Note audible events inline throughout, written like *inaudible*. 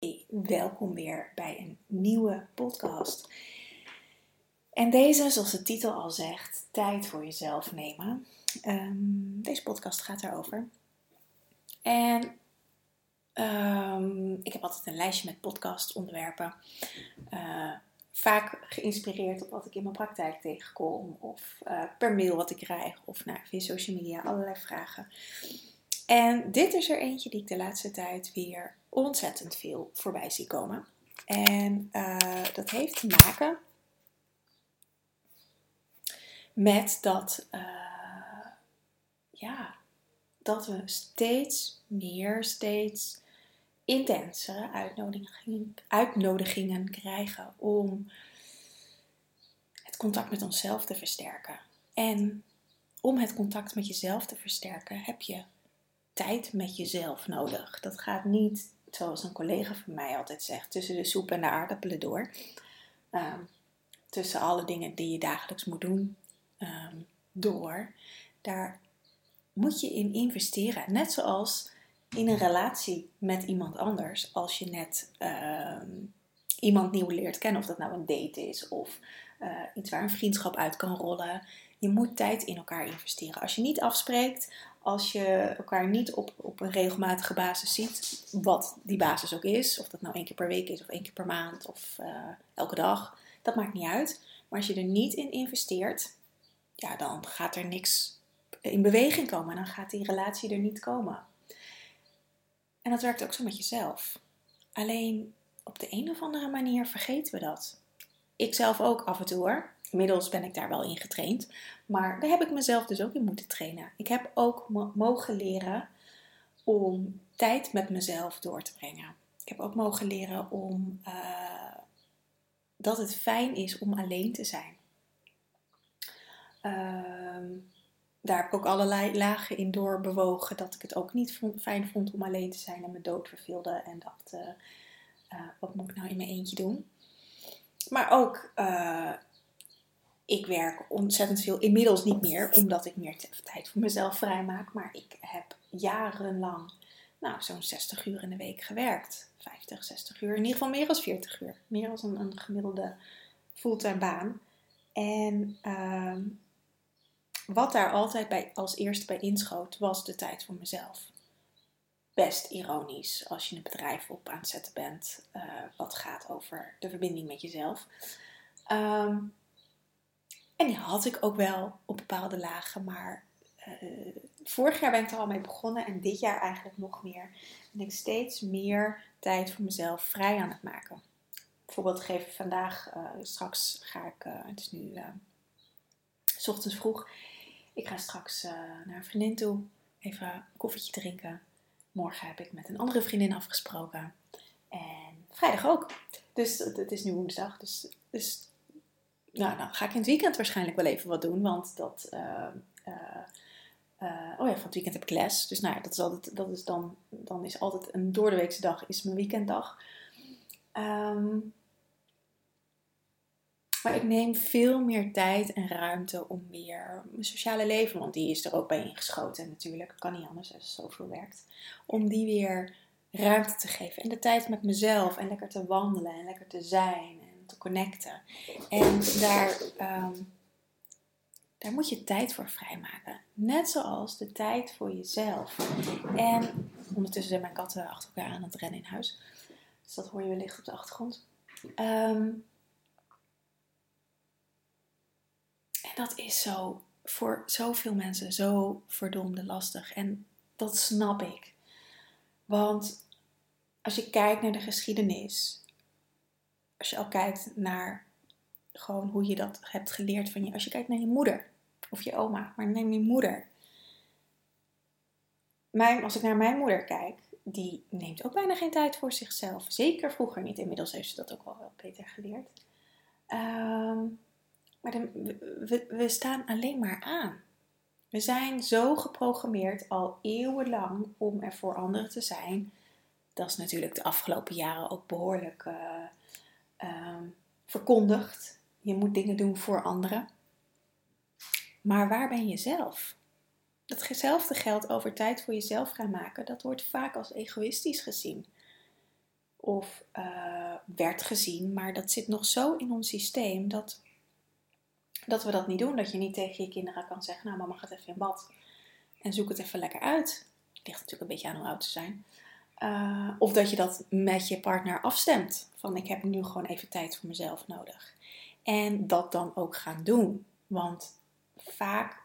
Hey, welkom weer bij een nieuwe podcast. En deze, zoals de titel al zegt, tijd voor jezelf nemen. Ehm, deze podcast gaat daarover. En ehm, ik heb altijd een lijstje met podcastonderwerpen. Uh, vaak geïnspireerd op wat ik in mijn praktijk tegenkom, of uh, per mail wat ik krijg, of nou, via social media, allerlei vragen. En dit is er eentje die ik de laatste tijd weer ontzettend veel voorbij zie komen. En uh, dat heeft te maken met dat, uh, ja, dat we steeds meer, steeds intensere uitnodigingen krijgen om het contact met onszelf te versterken. En om het contact met jezelf te versterken heb je tijd met jezelf nodig. Dat gaat niet, zoals een collega van mij altijd zegt, tussen de soep en de aardappelen door. Um, tussen alle dingen die je dagelijks moet doen um, door. Daar moet je in investeren. Net zoals in een relatie met iemand anders. Als je net um, iemand nieuw leert kennen, of dat nou een date is of uh, iets waar een vriendschap uit kan rollen. Je moet tijd in elkaar investeren. Als je niet afspreekt, als je elkaar niet op, op een regelmatige basis ziet, wat die basis ook is, of dat nou één keer per week is of één keer per maand of uh, elke dag, dat maakt niet uit. Maar als je er niet in investeert, ja, dan gaat er niks in beweging komen. Dan gaat die relatie er niet komen. En dat werkt ook zo met jezelf. Alleen op de een of andere manier vergeten we dat. Ik zelf ook af en toe hoor. Inmiddels ben ik daar wel in getraind. Maar daar heb ik mezelf dus ook in moeten trainen. Ik heb ook mogen leren om tijd met mezelf door te brengen. Ik heb ook mogen leren om uh, dat het fijn is om alleen te zijn. Uh, daar heb ik ook allerlei lagen in doorbewogen. Dat ik het ook niet fijn vond om alleen te zijn en me dood verveelde. En dacht, uh, uh, wat moet ik nou in mijn eentje doen? Maar ook ik werk ontzettend veel, inmiddels niet meer, omdat ik meer tijd voor mezelf vrijmaak. Maar ik heb jarenlang, nou, zo'n 60 uur in de week gewerkt. 50, 60 uur, in ieder geval meer dan 40 uur. Meer dan een, een gemiddelde fulltime baan. En uh, wat daar altijd bij, als eerste bij inschoot, was de tijd voor mezelf. Best ironisch als je een bedrijf op aan het zetten bent, uh, wat gaat over de verbinding met jezelf. Um, en die had ik ook wel op bepaalde lagen, maar uh, vorig jaar ben ik er al mee begonnen en dit jaar eigenlijk nog meer. Ben ik steeds meer tijd voor mezelf vrij aan het maken. Bijvoorbeeld geef vandaag, uh, straks ga ik, uh, het is nu s ochtends vroeg, ik ga straks naar een vriendin toe, even een koffietje drinken. Morgen heb ik met een andere vriendin afgesproken. En vrijdag ook. Dus het is nu woensdag. Dus, dus nou, dan ga ik in het weekend waarschijnlijk wel even wat doen. Want dat. Uh, uh, oh ja, van het weekend heb ik les. Dus nou ja, dat is altijd. Dat is dan, dan is altijd een doordeweekse dag is mijn weekenddag. Um, maar ik neem veel meer tijd en ruimte om meer mijn sociale leven, want die is er ook bij ingeschoten natuurlijk, kan niet anders als zoveel werkt, om die weer ruimte te geven. En de tijd met mezelf en lekker te wandelen en lekker te zijn te connecten. En daar, um, daar moet je tijd voor vrijmaken. Net zoals de tijd voor jezelf. En ondertussen zijn mijn katten achter elkaar aan het rennen in huis. Dus dat hoor je wellicht op de achtergrond. Um, en dat is zo voor zoveel mensen zo verdomde lastig. En dat snap ik. Want als je kijkt naar de geschiedenis als je al kijkt naar gewoon hoe je dat hebt geleerd van je. Als je kijkt naar je moeder of je oma, maar neem je moeder. Mijn, als ik naar mijn moeder kijk, die neemt ook bijna geen tijd voor zichzelf. Zeker vroeger niet. Inmiddels heeft ze dat ook wel, beter geleerd. Um, maar we, staan alleen maar aan. We zijn zo geprogrammeerd al eeuwenlang om er voor anderen te zijn. Dat is natuurlijk de afgelopen jaren ook behoorlijk uh, uh, verkondigt. Je moet dingen doen voor anderen. Maar waar ben je zelf? Datzelfde geldt over tijd voor jezelf gaan maken. Dat wordt vaak als egoïstisch gezien. of uh, werd gezien. Maar dat zit nog zo in ons systeem dat, dat we dat niet doen. Dat je niet tegen je kinderen kan zeggen, nou mama gaat even in bad en zoek het even lekker uit. Het ligt natuurlijk een beetje aan hoe oud ze zijn. Uh, of dat je dat met je partner afstemt. Van ik heb nu gewoon even tijd voor mezelf nodig. En dat dan ook gaan doen. Want vaak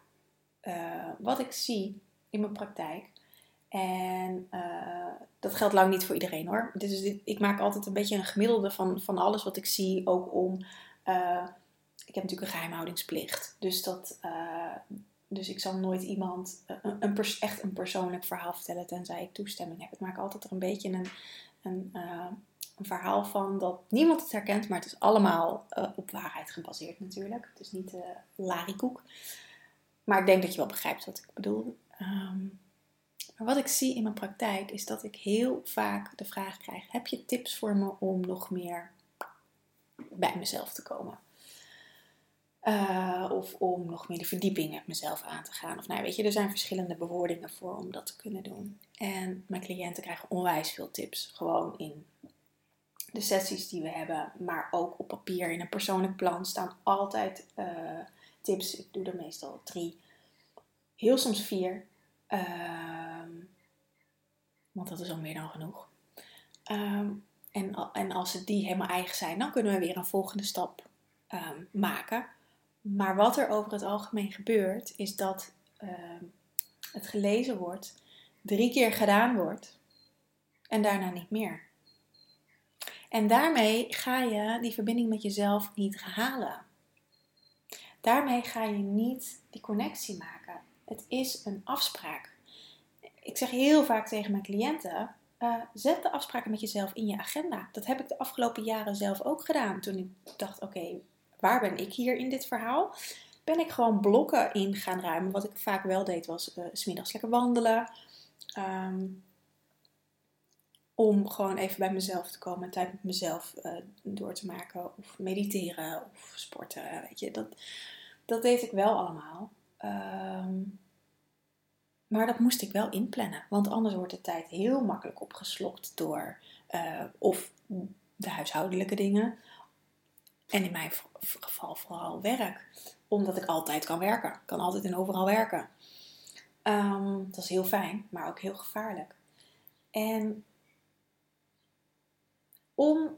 uh, wat ik zie in mijn praktijk. En uh, dat geldt lang niet voor iedereen hoor. Dus ik maak altijd een beetje een gemiddelde van, van alles wat ik zie. Ook om. ik heb natuurlijk een geheimhoudingsplicht. Dus dat, dus ik zal nooit iemand eh, een, echt een persoonlijk verhaal vertellen tenzij ik toestemming heb. Ik maak altijd er een beetje een, een, uh, een verhaal van dat niemand het herkent, maar het is allemaal uh, op waarheid gebaseerd natuurlijk. Het is niet uh, larikoek. Maar ik denk dat je wel begrijpt wat ik bedoel. Um, maar wat ik zie in mijn praktijk is dat ik heel vaak de vraag krijg: heb je tips voor me om nog meer bij mezelf te komen? Uh, of om nog meer de verdieping met mezelf aan te gaan. Of nou, weet je, er zijn verschillende bewoordingen voor om dat te kunnen doen. En mijn cliënten krijgen onwijs veel tips. Gewoon in de sessies die we hebben, maar ook op papier in een persoonlijk plan staan altijd uh, tips. Ik doe er meestal drie, heel soms vier. Uh, want dat is al meer dan genoeg. Um, en, en als ze die helemaal eigen zijn, dan kunnen we weer een volgende stap um, maken. Maar wat er over het algemeen gebeurt, is dat ehm, het gelezen wordt, drie keer gedaan wordt en daarna niet meer. En daarmee ga je die verbinding met jezelf niet halen. Daarmee ga je niet die connectie maken. Het is een afspraak. Ik zeg heel vaak tegen mijn cliënten: uh, zet de afspraken met jezelf in je agenda. Dat heb ik de afgelopen jaren zelf ook gedaan. Toen ik dacht: oké, waar ben ik hier in dit verhaal? Ben ik gewoon blokken in gaan ruimen. Wat ik vaak wel deed was uh, smiddags lekker wandelen. Ehm, om gewoon even bij mezelf te komen, tijd met mezelf uh, door te maken. Of mediteren of sporten. Weet je, dat, dat deed ik wel allemaal. Um, maar dat moest ik wel inplannen. Want anders wordt de tijd heel makkelijk opgeslokt door uh, of de huishoudelijke dingen. En in mijn geval vooral werk. Omdat ik altijd kan werken. Ik kan altijd en overal werken. Um, dat is heel fijn, maar ook heel gevaarlijk. En om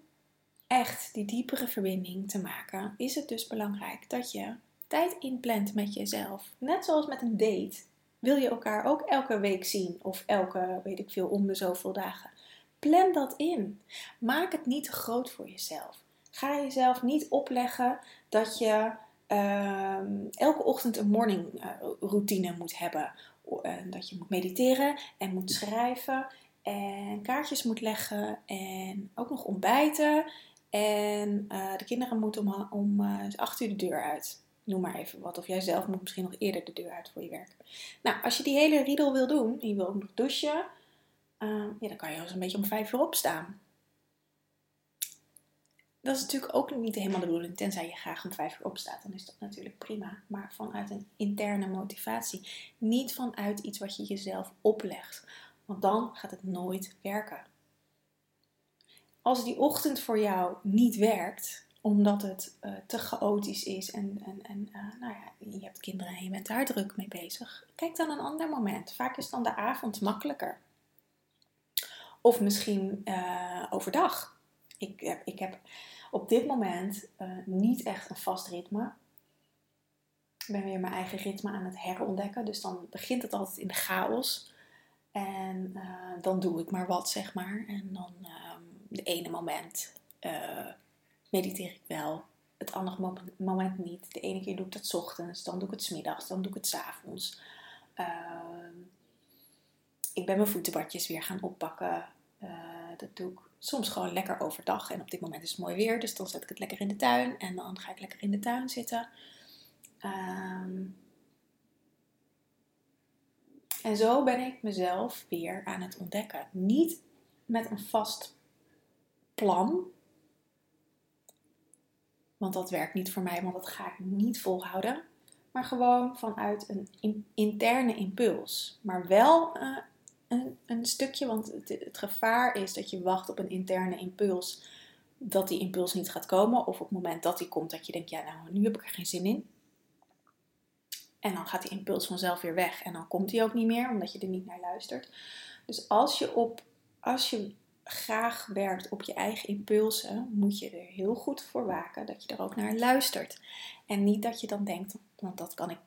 echt die diepere verbinding te maken, is het dus belangrijk dat je tijd inplant met jezelf. Net zoals met een date. Wil je elkaar ook elke week zien of elke, weet ik veel, om de zoveel dagen? Plan dat in. Maak het niet te groot voor jezelf. Ga jezelf niet opleggen dat je ehm, elke ochtend een morning uh, routine moet hebben. Uh, dat je moet mediteren en moet schrijven en kaartjes moet leggen en ook nog ontbijten. En uh, de kinderen moeten om, om 8 uur de deur uit. Noem maar even wat. Of jij zelf moet misschien nog eerder de deur uit voor je werk. Nou, als je die hele riedel wil doen en je wil ook nog douchen, ehm, ja, dan kan je al een beetje om 5 uur opstaan. Dat is natuurlijk ook niet helemaal de bedoeling, tenzij je graag om vijf uur opstaat. Dan is dat natuurlijk prima. Maar vanuit een interne motivatie. Niet vanuit iets wat je jezelf oplegt. Want dan gaat het nooit werken. Als die ochtend voor jou niet werkt, omdat het uh, te chaotisch is en, en, en uh, nou ja, je hebt kinderen en je bent daar druk mee bezig, kijk dan een ander moment. Vaak is dan de avond makkelijker. Of misschien uh, overdag. Ik, ik heb op dit moment uh, niet echt een vast ritme. Ik ben weer mijn eigen ritme aan het herontdekken. Dus dan begint het altijd in de chaos. En uh, dan doe ik maar wat, zeg maar. En dan uh, de ene moment uh, mediteer ik wel. Het andere moment niet. De ene keer doe ik dat ochtends. Dan doe ik het smiddags. Dan doe ik het s avonds. Ehm, ik ben mijn voetenbadjes weer gaan oppakken. dat doe ik soms gewoon lekker overdag. En op dit moment is het mooi weer, dus dan zet ik het lekker in de tuin. En dan ga ik lekker in de tuin zitten. Um, en zo ben ik mezelf weer aan het ontdekken. Niet met een vast plan. Want dat werkt niet voor mij, want dat ga ik niet volhouden. Maar gewoon vanuit een interne impuls. Maar wel uh, een, een stukje, want het, het gevaar is dat je wacht op een interne impuls, dat die impuls niet gaat komen. Of op het moment dat die komt, dat je denkt, ja nou, nu heb ik er geen zin in. En dan gaat die impuls vanzelf weer weg en dan komt die ook niet meer, omdat je er niet naar luistert. Dus als je, op, als je graag werkt op je eigen impulsen, moet je er heel goed voor waken dat je er ook naar luistert. En niet dat je dan denkt, want dat kan ik,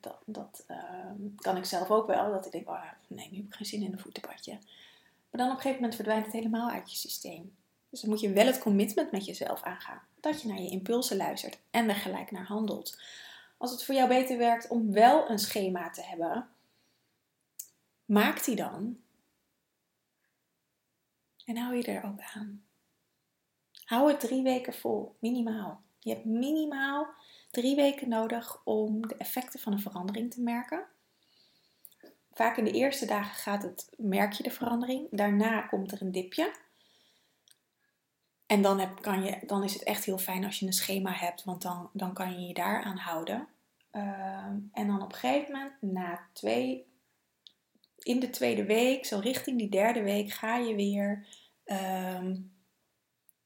dat, dat, ehm, kan ik zelf ook wel, dat ik denk, oh, nee, nu heb ik geen zin in een voetenbadje. Maar dan op een gegeven moment verdwijnt het helemaal uit je systeem. Dus dan moet je wel het commitment met jezelf aangaan. Dat je naar je impulsen luistert en er gelijk naar handelt. Als het voor jou beter werkt om wel een schema te hebben, maak die dan. En hou je er ook aan. Hou het drie weken vol, minimaal. Je hebt minimaal drie weken nodig om de effecten van een verandering te merken. Vaak in de eerste dagen gaat het, merk je de verandering. Daarna komt er een dipje. En dan, heb, kan je, dan is het echt heel fijn als je een schema hebt, want dan, dan kan je je daaraan houden. Ehm, en dan op een gegeven moment, na twee, in de tweede week, zo richting die derde week, ga je weer ehm,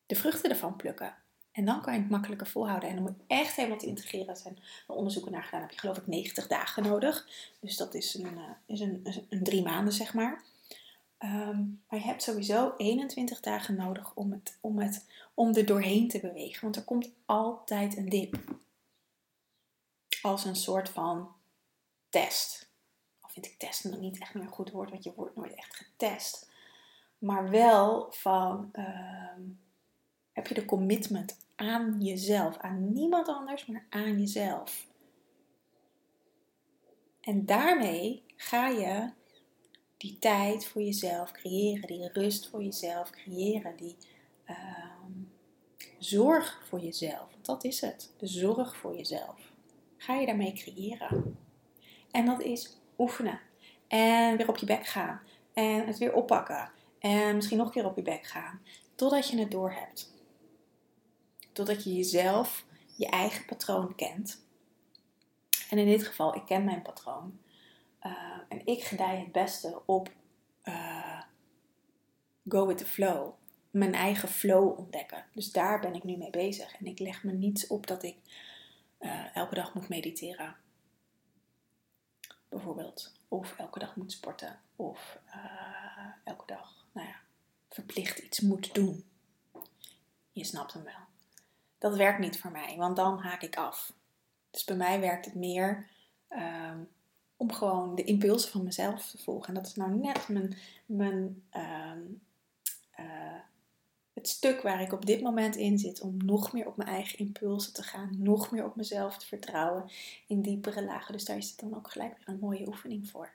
de vruchten ervan plukken. En dan kan je het makkelijker volhouden. En dan moet echt helemaal te integreren. Er zijn onderzoeken naar gedaan. heb je geloof ik 90 dagen nodig. Dus dat is een, is een, een, drie maanden, zeg maar. Ehm, maar je hebt sowieso 21 dagen nodig om, het, om, het, om er doorheen te bewegen. Want er komt altijd een dip. Als een soort van test. Of vind ik test nog niet echt meer een goed woord, want je wordt nooit echt getest. Maar wel van, ehm, heb je de commitment aan jezelf. Aan niemand anders, maar aan jezelf. En daarmee ga je die tijd voor jezelf creëren, die rust voor jezelf creëren, die ehm, zorg voor jezelf. Want dat is het, de zorg voor jezelf. Ga je daarmee creëren. En dat is oefenen. En weer op je bek gaan. En het weer oppakken. En misschien nog een keer op je bek gaan. Totdat je het door hebt. Totdat je jezelf, je eigen patroon kent. En in dit geval, ik ken mijn patroon. Uh, en ik gedij het beste op uh, go with the flow. Mijn eigen flow ontdekken. Dus daar ben ik nu mee bezig. En ik leg me niets op dat ik uh, elke dag moet mediteren. Bijvoorbeeld. Of elke dag moet sporten. Of elke dag, nou ja, verplicht iets moet doen. Je snapt hem wel. Dat werkt niet voor mij, want dan haak ik af. Dus bij mij werkt het meer um, om gewoon de impulsen van mezelf te volgen. En dat is nou net mijn, mijn, um, uh, het stuk waar ik op dit moment in zit. Om nog meer op mijn eigen impulsen te gaan. Nog meer op mezelf te vertrouwen in diepere lagen. Dus daar is het dan ook gelijk weer een mooie oefening voor.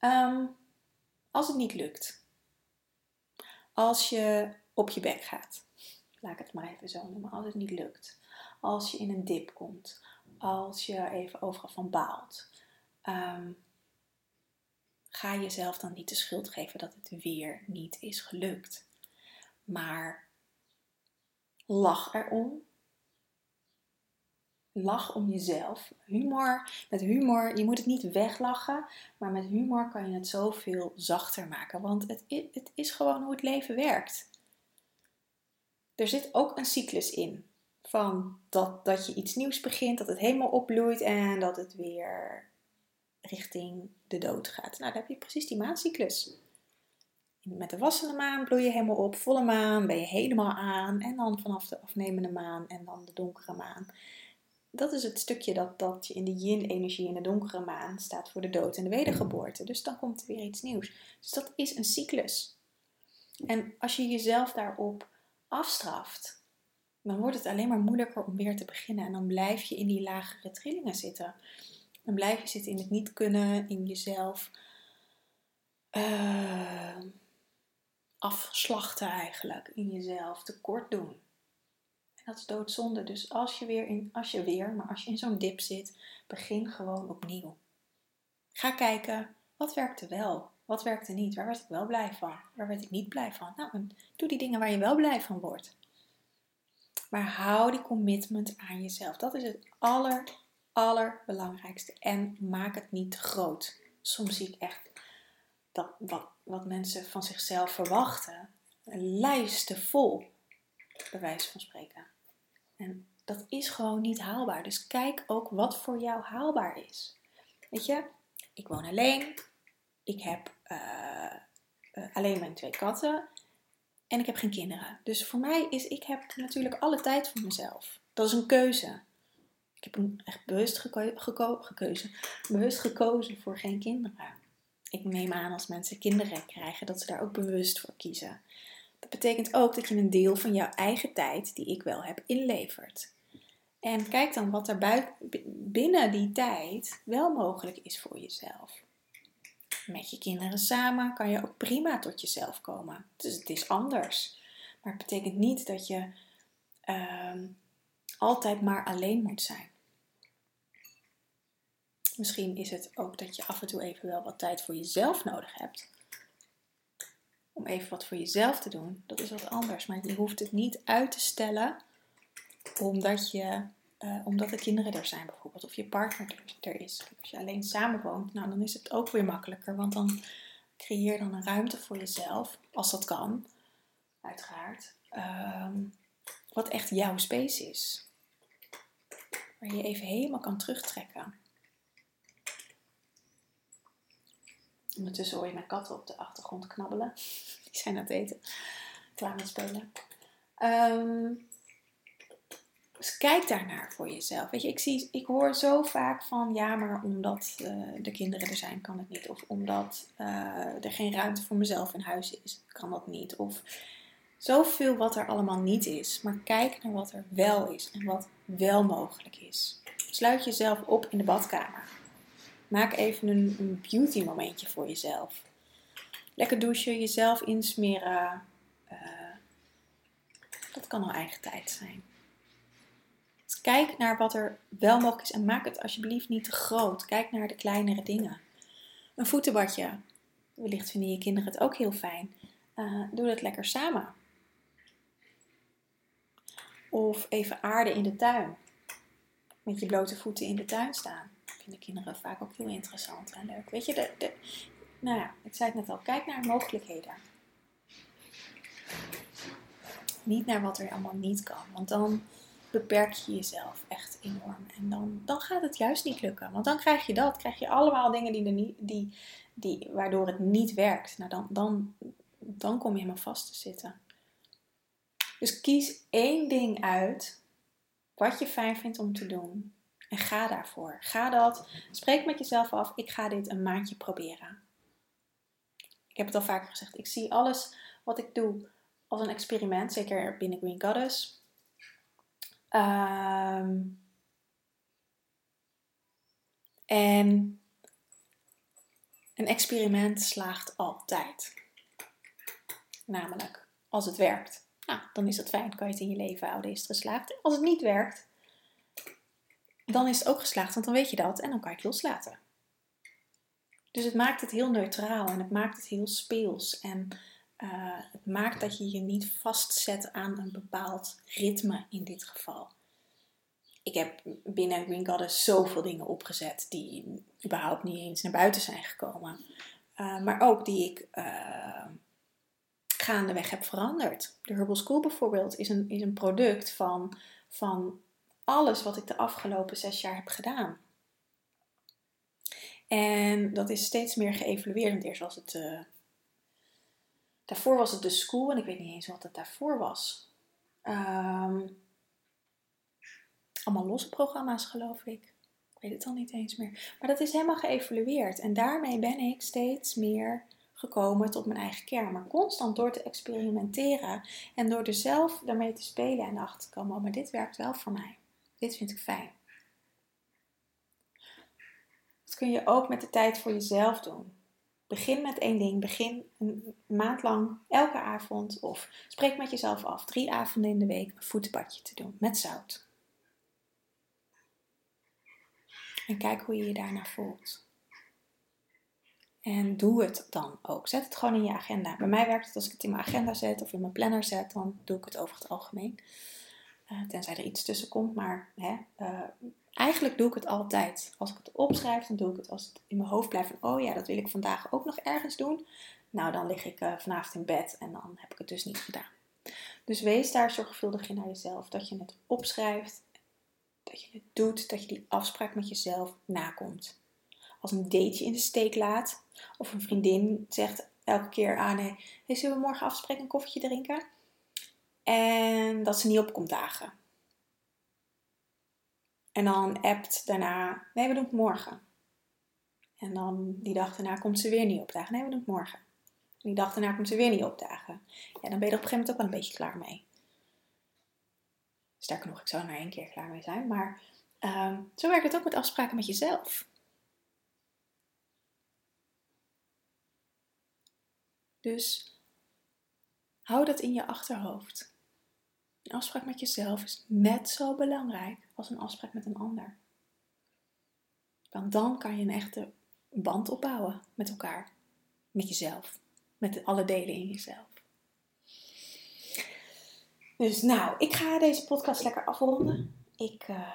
Um, als het niet lukt. Als je op je bek gaat. Laat ik het maar even zo noemen. Als het niet lukt. Als je in een dip komt als je even overal van baalt. Um, ga jezelf dan niet de schuld geven dat het weer niet is gelukt. Maar lach erom. Lach om jezelf. Humor, met humor, je moet het niet weglachen, maar met humor kan je het zoveel zachter maken. Want het, het is gewoon hoe het leven werkt. Er zit ook een cyclus in van dat, dat je iets nieuws begint, dat het helemaal opbloeit en dat het weer richting de dood gaat. Nou, dan heb je precies die maancyclus. Met de wassende maan bloei je helemaal op, volle maan ben je helemaal aan en dan vanaf de afnemende maan en dan de donkere maan. Dat is het stukje dat, dat je in de yin-energie in de donkere maan staat voor de dood en de wedergeboorte. Dus dan komt er weer iets nieuws. Dus dat is een cyclus. En als je jezelf daarop afstraft, dan wordt het alleen maar moeilijker om weer te beginnen. En dan blijf je in die lagere trillingen zitten. Dan blijf je zitten in het niet kunnen, in jezelf uh, afslachten eigenlijk. In jezelf tekort doen. En dat is doodzonde. Dus als je weer, in, als je weer, maar als je in zo'n dip zit, begin gewoon opnieuw. Ga kijken, wat werkte wel? Wat werkte niet? Waar werd ik wel blij van? Waar werd ik niet blij van? Nou, doe die dingen waar je wel blij van wordt. Maar hou die commitment aan jezelf. Dat is het aller, allerbelangrijkste. En maak het niet te groot. Soms zie ik echt dat wat, wat mensen van zichzelf verwachten, lijsten vol, bij van spreken. En dat is gewoon niet haalbaar. Dus kijk ook wat voor jou haalbaar is. Weet je, ik woon alleen. Ik heb uh, alleen mijn twee katten. En ik heb geen kinderen. Dus voor mij is, ik heb natuurlijk alle tijd voor mezelf. Dat is een keuze. Ik heb echt bewust geko gekozen, bewust gekozen voor geen kinderen. Ik neem aan als mensen kinderen krijgen dat ze daar ook bewust voor kiezen. Dat betekent ook dat je een deel van jouw eigen tijd, die ik wel heb, inlevert. En kijk dan wat er binnen die tijd wel mogelijk is voor jezelf. Met je kinderen samen kan je ook prima tot jezelf komen. Dus het is anders. Maar het betekent niet dat je uh, altijd maar alleen moet zijn. Misschien is het ook dat je af en toe even wel wat tijd voor jezelf nodig hebt. Om even wat voor jezelf te doen. Dat is wat anders. Maar je hoeft het niet uit te stellen omdat, je, uh, omdat de kinderen er zijn bijvoorbeeld. Of je partner er is. Als je alleen samen woont, nou, dan is het ook weer makkelijker. Want dan creëer dan een ruimte voor jezelf. Als dat kan. Uiteraard. Um, wat echt jouw space is. Waar je even helemaal kan terugtrekken. Ondertussen hoor je mijn katten op de achtergrond knabbelen. *laughs* Die zijn aan het eten. Klaar met spelen. Um, kijk daarnaar voor jezelf. Weet je, ik, zie, ik hoor zo vaak van ja, maar omdat uh, de kinderen er zijn, kan het niet. Of omdat uh, er geen ruimte voor mezelf in huis is, kan dat niet. Of zoveel wat er allemaal niet is. Maar kijk naar wat er wel is en wat wel mogelijk is. Sluit jezelf op in de badkamer. Maak even een, een beauty momentje voor jezelf. Lekker douchen, jezelf insmeren. Uh, dat kan al eigen tijd zijn. Kijk naar wat er wel mogelijk is en maak het alsjeblieft niet te groot. Kijk naar de kleinere dingen. Een voetenbadje. Wellicht vinden je kinderen het ook heel fijn. Uh, doe dat lekker samen. Of even aarde in de tuin. Met je blote voeten in de tuin staan vinden kinderen vaak ook heel interessant en leuk. Weet je, de, nou ja, ik zei het net al, kijk naar mogelijkheden. Niet naar wat er allemaal niet kan, want dan beperk je jezelf echt enorm. En dan, dan gaat het juist niet lukken, want dan krijg je dat, krijg je allemaal dingen die er niet, die, die, waardoor het niet werkt. Nou, dan, dan, dan kom je helemaal vast te zitten. Dus kies één ding uit wat je fijn vindt om te doen. En ga daarvoor. Ga dat. Spreek met jezelf af. Ik ga dit een maandje proberen. Ik heb het al vaker gezegd. Ik zie alles wat ik doe als een experiment. Zeker binnen Green Goddess. Um, en een experiment slaagt altijd. Namelijk, als het werkt, nou, dan is het fijn, kan je het in je leven houden, is het geslaagd. Als het niet werkt, dan is het ook geslaagd, want dan weet je dat en dan kan je het loslaten. Dus het maakt het heel neutraal en het maakt het heel speels. En uh, het maakt dat je je niet vastzet aan een bepaald ritme in dit geval. Ik heb binnen Green Goddess zoveel dingen opgezet die überhaupt niet eens naar buiten zijn gekomen. Uh, maar ook die ik uh, gaandeweg heb veranderd. De Herbal School bijvoorbeeld is een, is een product van, van alles wat ik de afgelopen zes jaar heb gedaan. En dat is steeds meer geëvalueerd. Eerst was het. Daarvoor was het de school en ik weet niet eens wat het daarvoor was. Um, allemaal losse programma's, geloof ik. Ik weet het al niet eens meer. Maar dat is helemaal geëvalueerd. En daarmee ben ik steeds meer gekomen tot mijn eigen kern. Maar constant door te experimenteren en door er zelf daarmee te spelen en achter te komen: oh, maar dit werkt wel voor mij. Dit vind ik fijn. Dat kun je ook met de tijd voor jezelf doen. Begin met één ding. Begin een maand lang elke avond of spreek met jezelf af. Drie avonden in de week een voetbadje te doen met zout. En kijk hoe je je daarna voelt. En doe het dan ook. Zet het gewoon in je agenda. Bij mij werkt het als ik het in mijn agenda zet of in mijn planner zet, dan doe ik het over het algemeen. Eh, tenzij er iets tussen komt. Maar hè, uh, Eigenlijk doe ik het altijd. Als ik het opschrijf, dan doe ik het als het in mijn hoofd blijft van, oh ja, dat wil ik vandaag ook nog ergens doen. Nou, dan lig ik uh, vanavond in bed en dan heb ik het dus niet gedaan. Dus wees daar zorgvuldig in naar jezelf. Dat je het opschrijft, dat je het doet, dat je die afspraak met jezelf nakomt. Als een dateje in de steek laat, of een vriendin zegt elke keer aan, ah, nee, zullen we morgen afspreken een koffietje drinken? En dat ze niet op komt dagen. En dan appt daarna, nee, we doen het morgen. En dan die dag daarna komt ze weer niet opdagen. Nee, we doen het morgen. En die dag daarna komt ze weer niet opdagen. Ja, dan ben je er op een gegeven moment ook wel een beetje klaar mee. Sterker nog, ik zou er maar één keer klaar mee zijn. Maar um, zo werkt het ook met afspraken met jezelf. Dus hou dat in je achterhoofd. Een afspraak met jezelf is net zo belangrijk als een afspraak met een ander. Want dan kan je een echte band opbouwen met elkaar, met jezelf, met alle delen in jezelf. Dus nou, ik ga deze podcast lekker afronden. Ik uh,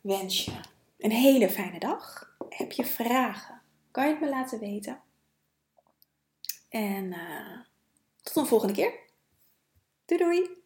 wens je een hele fijne dag. Heb je vragen? Kan je het me laten weten? En uh, tot een volgende keer. Doei doei!